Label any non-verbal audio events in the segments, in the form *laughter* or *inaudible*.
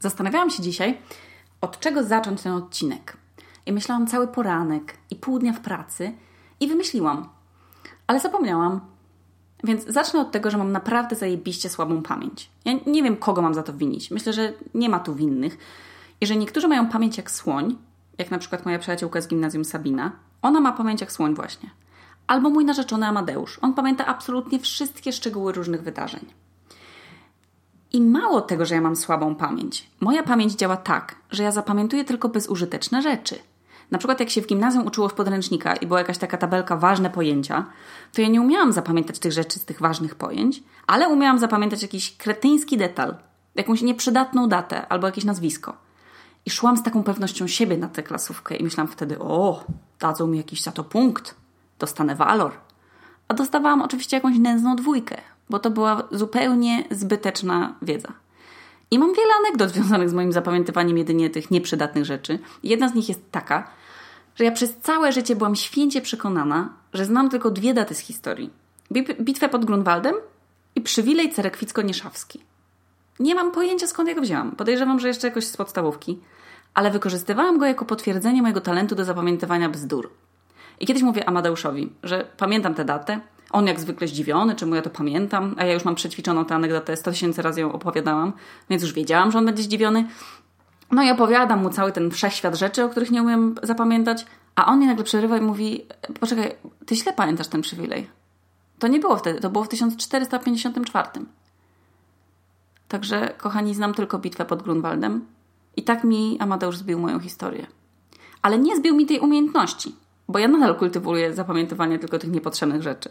Zastanawiałam się dzisiaj, od czego zacząć ten odcinek. I myślałam cały poranek i pół dnia w pracy i wymyśliłam. Ale zapomniałam. Więc zacznę od tego, że mam naprawdę zajebiście słabą pamięć. Ja nie wiem, kogo mam za to winić. Myślę, że nie ma tu winnych. I że niektórzy mają pamięć jak słoń, jak na przykład moja przyjaciółka z gimnazjum Sabina. Ona ma pamięć jak słoń właśnie. Albo mój narzeczony Amadeusz. On pamięta absolutnie wszystkie szczegóły różnych wydarzeń. I mało tego, że ja mam słabą pamięć. Moja pamięć działa tak, że ja zapamiętuję tylko bezużyteczne rzeczy. Na przykład jak się w gimnazjum uczyło z podręcznika i była jakaś taka tabelka ważne pojęcia, to ja nie umiałam zapamiętać tych rzeczy z tych ważnych pojęć, ale umiałam zapamiętać jakiś kretyński detal, jakąś nieprzydatną datę albo jakieś nazwisko. I szłam z taką pewnością siebie na tę klasówkę i myślałam wtedy, o, dadzą mi jakiś za to punkt, dostanę walor. A dostawałam oczywiście jakąś nędzną dwójkę, bo to była zupełnie zbyteczna wiedza. I mam wiele anegdot związanych z moim zapamiętywaniem jedynie tych nieprzydatnych rzeczy. Jedna z nich jest taka, że ja przez całe życie byłam święcie przekonana, że znam tylko dwie daty z historii. Bitwę pod Grunwaldem i przywilej Cerekwicko-Nieszawski. Nie mam pojęcia skąd ja go wzięłam. Podejrzewam, że jeszcze jakoś z podstawówki. Ale wykorzystywałam go jako potwierdzenie mojego talentu do zapamiętywania bzdur. I kiedyś mówię Amadeuszowi, że pamiętam tę datę, on jak zwykle zdziwiony, czemu ja to pamiętam, a ja już mam przećwiczoną tę anegdotę, 100 tysięcy razy ją opowiadałam, więc już wiedziałam, że on będzie zdziwiony. No i opowiadam mu cały ten wszechświat rzeczy, o których nie umiem zapamiętać, a on mnie nagle przerywa i mówi, poczekaj, ty źle pamiętasz ten przywilej. To nie było wtedy, to było w 1454. Także, kochani, znam tylko bitwę pod Grunwaldem i tak mi Amadeusz zbił moją historię. Ale nie zbił mi tej umiejętności, bo ja nadal kultywuję zapamiętywanie tylko tych niepotrzebnych rzeczy.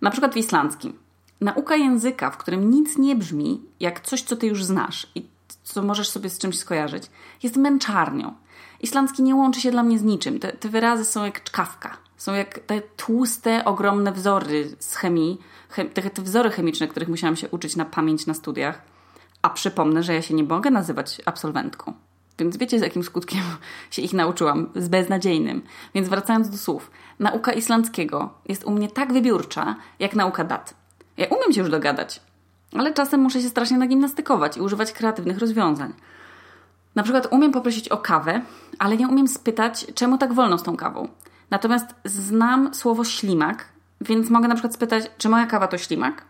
Na przykład w islandzkim. Nauka języka, w którym nic nie brzmi jak coś, co ty już znasz i co możesz sobie z czymś skojarzyć, jest męczarnią. Islandzki nie łączy się dla mnie z niczym. Te, te wyrazy są jak czkawka. Są jak te tłuste, ogromne wzory z chemii, chem, te, te wzory chemiczne, których musiałam się uczyć na pamięć na studiach. A przypomnę, że ja się nie mogę nazywać absolwentką. Więc wiecie, z jakim skutkiem *laughs* się ich nauczyłam? Z beznadziejnym. Więc wracając do słów. Nauka islandzkiego jest u mnie tak wybiórcza, jak nauka dat. Ja umiem się już dogadać, ale czasem muszę się strasznie nagimnastykować i używać kreatywnych rozwiązań. Na przykład umiem poprosić o kawę, ale nie umiem spytać, czemu tak wolno z tą kawą. Natomiast znam słowo ślimak, więc mogę na przykład spytać, czy moja kawa to ślimak?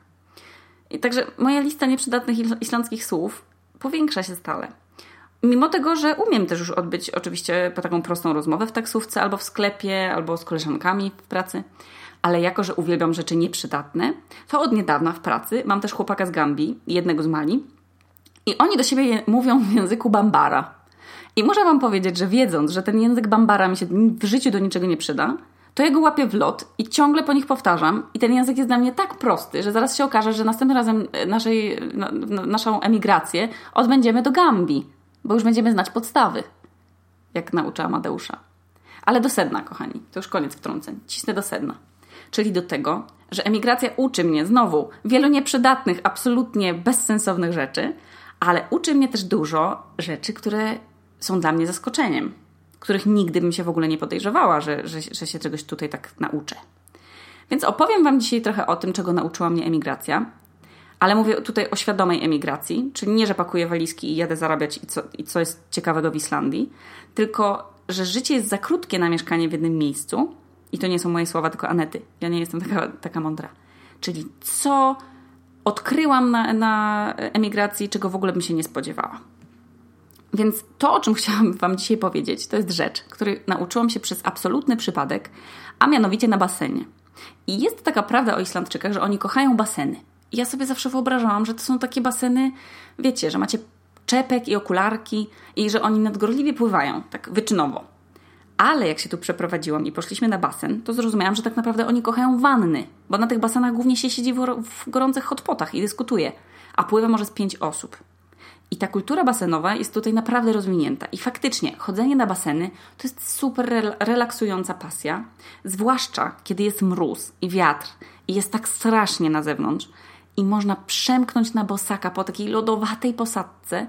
I także moja lista nieprzydatnych islandzkich słów powiększa się stale. Mimo tego, że umiem też już odbyć oczywiście taką prostą rozmowę w taksówce, albo w sklepie, albo z koleżankami w pracy, ale jako, że uwielbiam rzeczy nieprzydatne, to od niedawna w pracy mam też chłopaka z Gambii, jednego z Mali, i oni do siebie mówią w języku bambara. I muszę Wam powiedzieć, że wiedząc, że ten język bambara mi się w życiu do niczego nie przyda, to ja go łapię w lot i ciągle po nich powtarzam. I ten język jest dla mnie tak prosty, że zaraz się okaże, że następnym razem naszej, na, naszą emigrację odbędziemy do Gambii bo już będziemy znać podstawy, jak naucza Amadeusza. Ale do sedna, kochani, to już koniec wtrąceń. Cisnę do sedna. Czyli do tego, że emigracja uczy mnie znowu wielu nieprzydatnych, absolutnie bezsensownych rzeczy, ale uczy mnie też dużo rzeczy, które są dla mnie zaskoczeniem, których nigdy bym się w ogóle nie podejrzewała, że, że, że się czegoś tutaj tak nauczę. Więc opowiem Wam dzisiaj trochę o tym, czego nauczyła mnie emigracja, ale mówię tutaj o świadomej emigracji, czyli nie, że pakuję walizki i jadę zarabiać i co, i co jest ciekawego w Islandii, tylko, że życie jest za krótkie na mieszkanie w jednym miejscu i to nie są moje słowa, tylko Anety. Ja nie jestem taka, taka mądra. Czyli co odkryłam na, na emigracji, czego w ogóle bym się nie spodziewała. Więc to, o czym *laughs* chciałam Wam dzisiaj powiedzieć, to jest rzecz, której nauczyłam się przez absolutny przypadek, a mianowicie na basenie. I jest taka prawda o Islandczykach, że oni kochają baseny ja sobie zawsze wyobrażałam, że to są takie baseny, wiecie, że macie czepek i okularki i że oni nadgorliwie pływają, tak wyczynowo. Ale jak się tu przeprowadziłam i poszliśmy na basen, to zrozumiałam, że tak naprawdę oni kochają wanny, bo na tych basenach głównie się siedzi w, gorących hotpotach i dyskutuje, a pływa może z pięć osób. I ta kultura basenowa jest tutaj naprawdę rozwinięta. I faktycznie, chodzenie na baseny to jest super relaksująca pasja, zwłaszcza kiedy jest mróz i wiatr i jest tak strasznie na zewnątrz, i można przemknąć na bosaka po takiej lodowatej posadce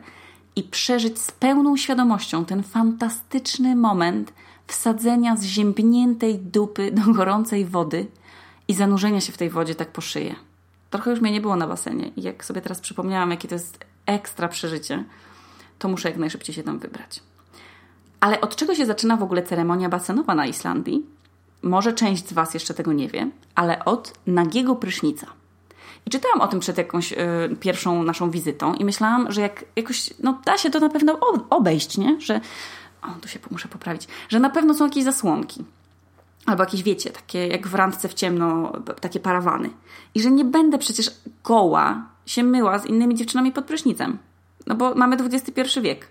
i przeżyć z pełną świadomością ten fantastyczny moment wsadzenia zziębniętej dupy do gorącej wody i zanurzenia się w tej wodzie tak po szyję. Trochę już mnie nie było na basenie i jak sobie teraz przypomniałam, jakie to jest ekstra przeżycie, to muszę jak najszybciej się tam wybrać. Ale od czego się zaczyna w ogóle ceremonia basenowa na Islandii? Może część z Was jeszcze tego nie wie, ale od nagiego prysznica. I czytałam o tym przed jakąś y, pierwszą naszą wizytą i myślałam, że jak jakoś, no da się to na pewno obejść, nie? Że, o, tu się muszę poprawić, że na pewno są jakieś zasłonki. Albo jakieś, wiecie, takie jak w randce w ciemno, takie parawany. I że nie będę przecież goła się myła z innymi dziewczynami pod prysznicem. No bo mamy XXI wiek.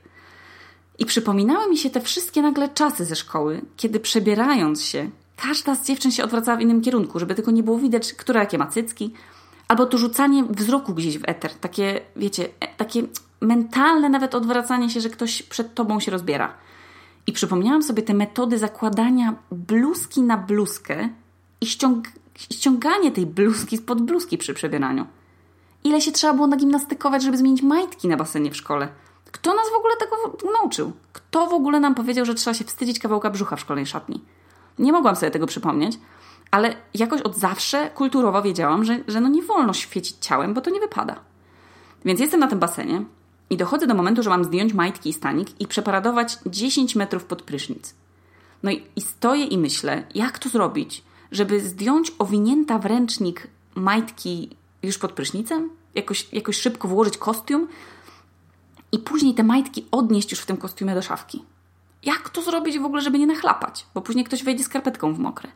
I przypominały mi się te wszystkie nagle czasy ze szkoły, kiedy przebierając się, każda z dziewczyn się odwracała w innym kierunku, żeby tylko nie było widać, która jakie ma cycki, albo to rzucanie wzroku gdzieś w eter, takie, wiecie, e, takie mentalne nawet odwracanie się, że ktoś przed tobą się rozbiera. I przypomniałam sobie te metody zakładania bluzki na bluzkę i ściąg ściąganie tej bluzki spod bluzki przy przebieraniu. Ile się trzeba było nagimnastykować, żeby zmienić majtki na basenie w szkole? Kto nas w ogóle tego nauczył? Kto w ogóle nam powiedział, że trzeba się wstydzić kawałka brzucha w szkolnej szatni? Nie mogłam sobie tego przypomnieć, ale jakoś od zawsze kulturowo wiedziałam, że, że no nie wolno świecić ciałem, bo to nie wypada. Więc jestem na tym basenie i dochodzę do momentu, że mam zdjąć majtki i stanik i przeparadować 10 metrów pod prysznic. No i, i stoję i myślę, jak to zrobić, żeby zdjąć owinięta w ręcznik majtki już pod prysznicem, jakoś, jakoś szybko włożyć kostium i później te majtki odnieść już w tym kostiumie do szafki. Jak to zrobić w ogóle, żeby nie nachlapać? Bo później ktoś wejdzie skarpetką w mokre.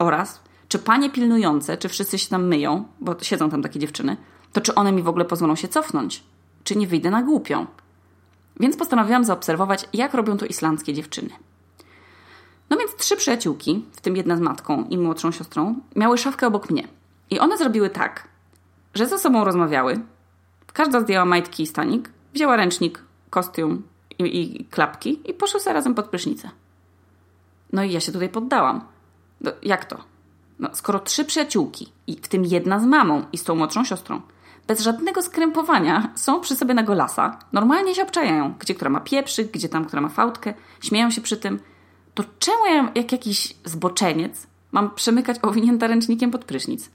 Oraz, czy panie pilnujące, czy wszyscy się tam myją, bo siedzą tam takie dziewczyny, to czy one mi w ogóle pozwolą się cofnąć? Czy nie wyjdę na głupią? Więc postanowiłam zaobserwować, jak robią to islandzkie dziewczyny. No więc trzy przyjaciółki, w tym jedna z matką i młodszą siostrą, miały szafkę obok mnie. I one zrobiły tak, że ze sobą rozmawiały. Każda zdjęła majtki i stanik, wzięła ręcznik, kostium i, i klapki i poszły sobie razem pod prysznicę. No i ja się tutaj poddałam. No, jak to? No, skoro trzy przyjaciółki, i w tym jedna z mamą i z tą młodszą siostrą, bez żadnego skrępowania są przy sobie na golasa, normalnie się obczajają, gdzie która ma pieprzyk, gdzie tam, która ma fałdkę, śmieją się przy tym, to czemu ja, jak jakiś zboczeniec, mam przemykać owinięta ręcznikiem pod prysznic?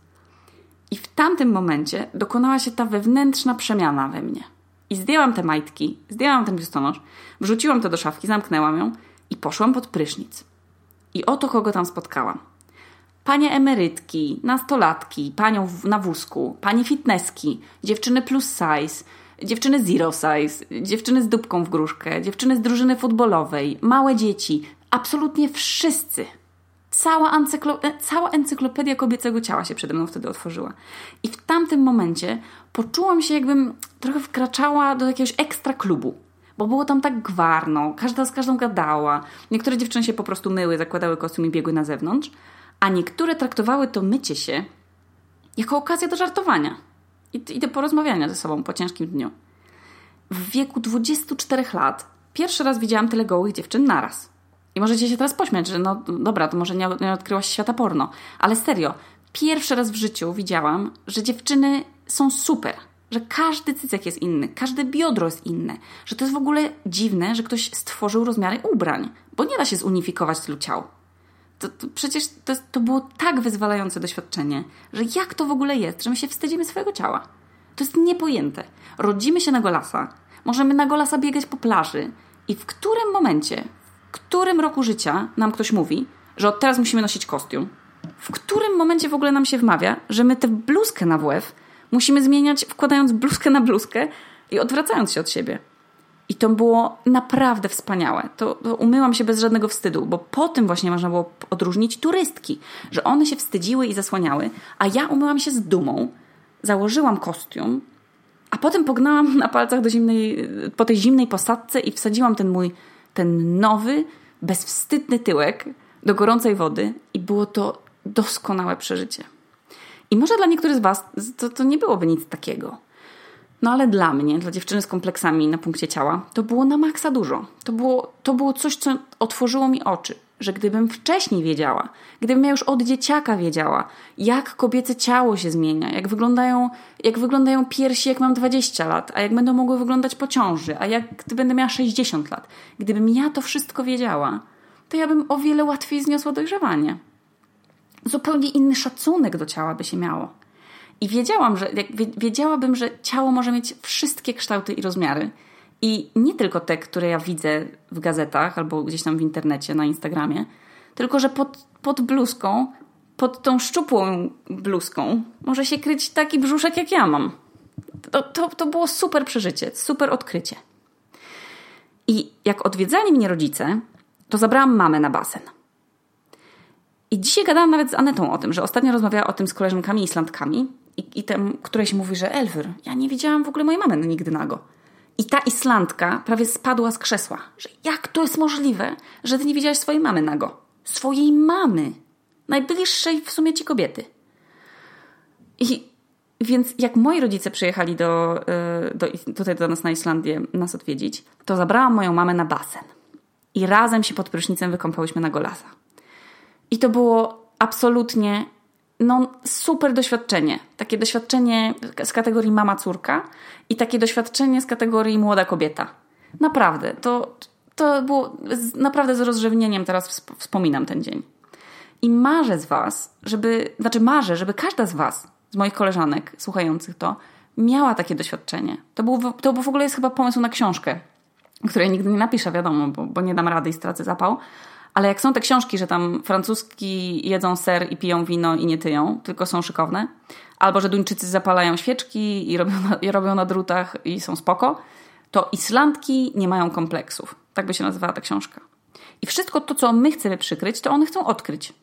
I w tamtym momencie dokonała się ta wewnętrzna przemiana we mnie. I zdjęłam te majtki, zdjęłam ten biustonosz, wrzuciłam to do szafki, zamknęłam ją i poszłam pod prysznic. I oto kogo tam spotkałam. Panie emerytki, nastolatki, panią na wózku, panie fitnesski, dziewczyny plus size, dziewczyny zero size, dziewczyny z dupką w gruszkę, dziewczyny z drużyny futbolowej, małe dzieci. Absolutnie wszyscy Cała, encyklo e, cała encyklopedia kobiecego ciała się przede mną wtedy otworzyła. I w tamtym momencie poczułam się, jakbym trochę wkraczała do jakiegoś ekstra klubu. Bo było tam tak gwarno, każda z każdą gadała. Niektóre dziewczyny się po prostu myły, zakładały kostium i biegły na zewnątrz, a niektóre traktowały to mycie się jako okazję do żartowania i, i do porozmawiania ze sobą po ciężkim dniu. W wieku 24 lat pierwszy raz widziałam tyle gołych dziewczyn naraz. I możecie się teraz pośmiać, że no dobra, to może nie, nie odkryłaś świata porno. Ale serio, pierwszy raz w życiu widziałam, że dziewczyny są super. Że każdy cycek jest inny, każde biodro jest inne. Że to jest w ogóle dziwne, że ktoś stworzył rozmiary ubrań. Bo nie da się zunifikować tylu ciał. To, to przecież to, to było tak wyzwalające doświadczenie, że jak to w ogóle jest, że my się wstydzimy swojego ciała. To jest niepojęte. Rodzimy się na golasa, możemy na golasa biegać po plaży i w którym momencie, którym roku życia nam ktoś mówi, że od teraz musimy nosić kostium? W którym momencie w ogóle nam się wmawia, że my tę bluzkę na WF musimy zmieniać, wkładając bluzkę na bluzkę i odwracając się od siebie? I to było naprawdę wspaniałe. To, to, umyłam się bez żadnego wstydu, bo po tym właśnie można było odróżnić turystki, że one się wstydziły i zasłaniały, a ja umyłam się z dumą, założyłam kostium, a potem pognałam na palcach do zimnej, po tej zimnej posadce i wsadziłam ten mój ten nowy, bezwstydny tyłek do gorącej wody i było to doskonałe przeżycie. I może dla niektórych z Was to, to nie byłoby nic takiego. No ale dla mnie, dla dziewczyny z kompleksami na punkcie ciała, to było na maksa dużo. To było, to było coś, co otworzyło mi oczy że gdybym wcześniej wiedziała, gdybym ja już od dzieciaka wiedziała, jak kobiece ciało się zmienia, jak wyglądają, jak wyglądają piersi, jak mam 20 lat, a jak będą mogły wyglądać po ciąży, a jak gdy będę miała 60 lat. Gdybym ja to wszystko wiedziała, to ja bym o wiele łatwiej zniosła dojrzewanie. Zupełnie inny szacunek do ciała by się miało. I wiedziałam, że wiedziałabym, że ciało może mieć wszystkie kształty i rozmiary I nie tylko te, które ja widzę w gazetach albo gdzieś tam w internecie, na Instagramie, tylko że pod, pod bluzką, pod tą szczupłą bluzką może się kryć taki brzuszek, jak ja mam. To, to, to było super przeżycie, super odkrycie. I jak odwiedzali mnie rodzice, to zabrałam mamę na basen. I dzisiaj gadałam nawet z Anetą o tym, że ostatnio rozmawiała o tym z koleżankami Islandkami i, i której się mówi, że Elwyr, ja nie widziałam w ogóle mojej mamy nigdy nago. I ta Islandka prawie spadła z krzesła, że jak to jest możliwe, że ty nie widziałaś swojej mamy nago? Swojej mamy! Najbliższej w sumie ci kobiety. I więc jak moi rodzice przyjechali do, y, do, tutaj do nas na Islandię nas odwiedzić, to zabrałam moją mamę na basen. I razem się pod prysznicem wykąpałyśmy na golasa. I to było absolutnie no, super doświadczenie. Takie doświadczenie z kategorii mama-córka i takie doświadczenie z kategorii młoda kobieta. Naprawdę, to, to było naprawdę z rozrzewnieniem teraz wspominam ten dzień. I marzę z Was, żeby, znaczy marzę, żeby każda z Was, z moich koleżanek słuchających to, miała takie doświadczenie. To, był, to w ogóle jest chyba pomysł na książkę, której nigdy nie napiszę, wiadomo, bo, bo nie dam rady i stracę zapał. Ale jak są te książki, że tam francuski jedzą ser i piją wino i nie tyją, tylko są szykowne, albo że Duńczycy zapalają świeczki i robią na, i robią na drutach i są spoko, to Islandki nie mają kompleksów. Tak by się nazywała ta książka. I wszystko to, co my chcemy przykryć, to one chcą odkryć.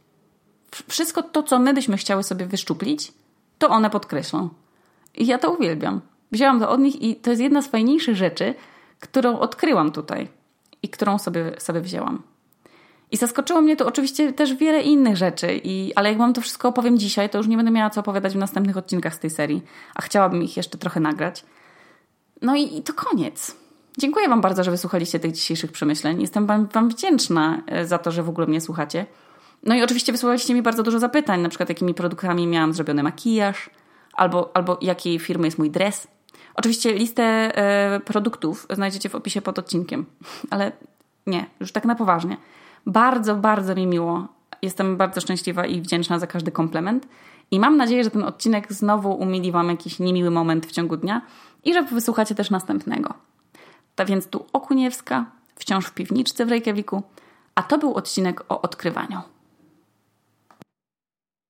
Wszystko to, co my byśmy chciały sobie wyszczuplić, to one podkreślą. I ja to uwielbiam. Wzięłam to od nich i to jest jedna z fajniejszych rzeczy, którą odkryłam tutaj i którą sobie, sobie wzięłam. I zaskoczyło mnie to oczywiście też wiele innych rzeczy, i, ale jak wam to wszystko opowiem dzisiaj, to już nie będę miała co opowiadać w następnych odcinkach z tej serii, a chciałabym ich jeszcze trochę nagrać. No i, i to koniec. Dziękuję Wam bardzo, że wysłuchaliście tych dzisiejszych przemyśleń. Jestem Wam, wam wdzięczna e, za to, że w ogóle mnie słuchacie. No i oczywiście wysłaliście mi bardzo dużo zapytań, na przykład jakimi produktami miałam zrobiony makijaż, albo, albo jakiej firmy jest mój dres. Oczywiście listę e, produktów znajdziecie w opisie pod odcinkiem, *laughs* ale nie, już tak na poważnie. Bardzo, bardzo mi miło. Jestem bardzo szczęśliwa i wdzięczna za każdy komplement. I mam nadzieję, że ten odcinek znowu umili Wam jakiś niemiły moment w ciągu dnia i że wysłuchacie też następnego. Tak więc tu Okuniewska, wciąż w piwniczce w Reykjaviku, a to był odcinek o odkrywaniu.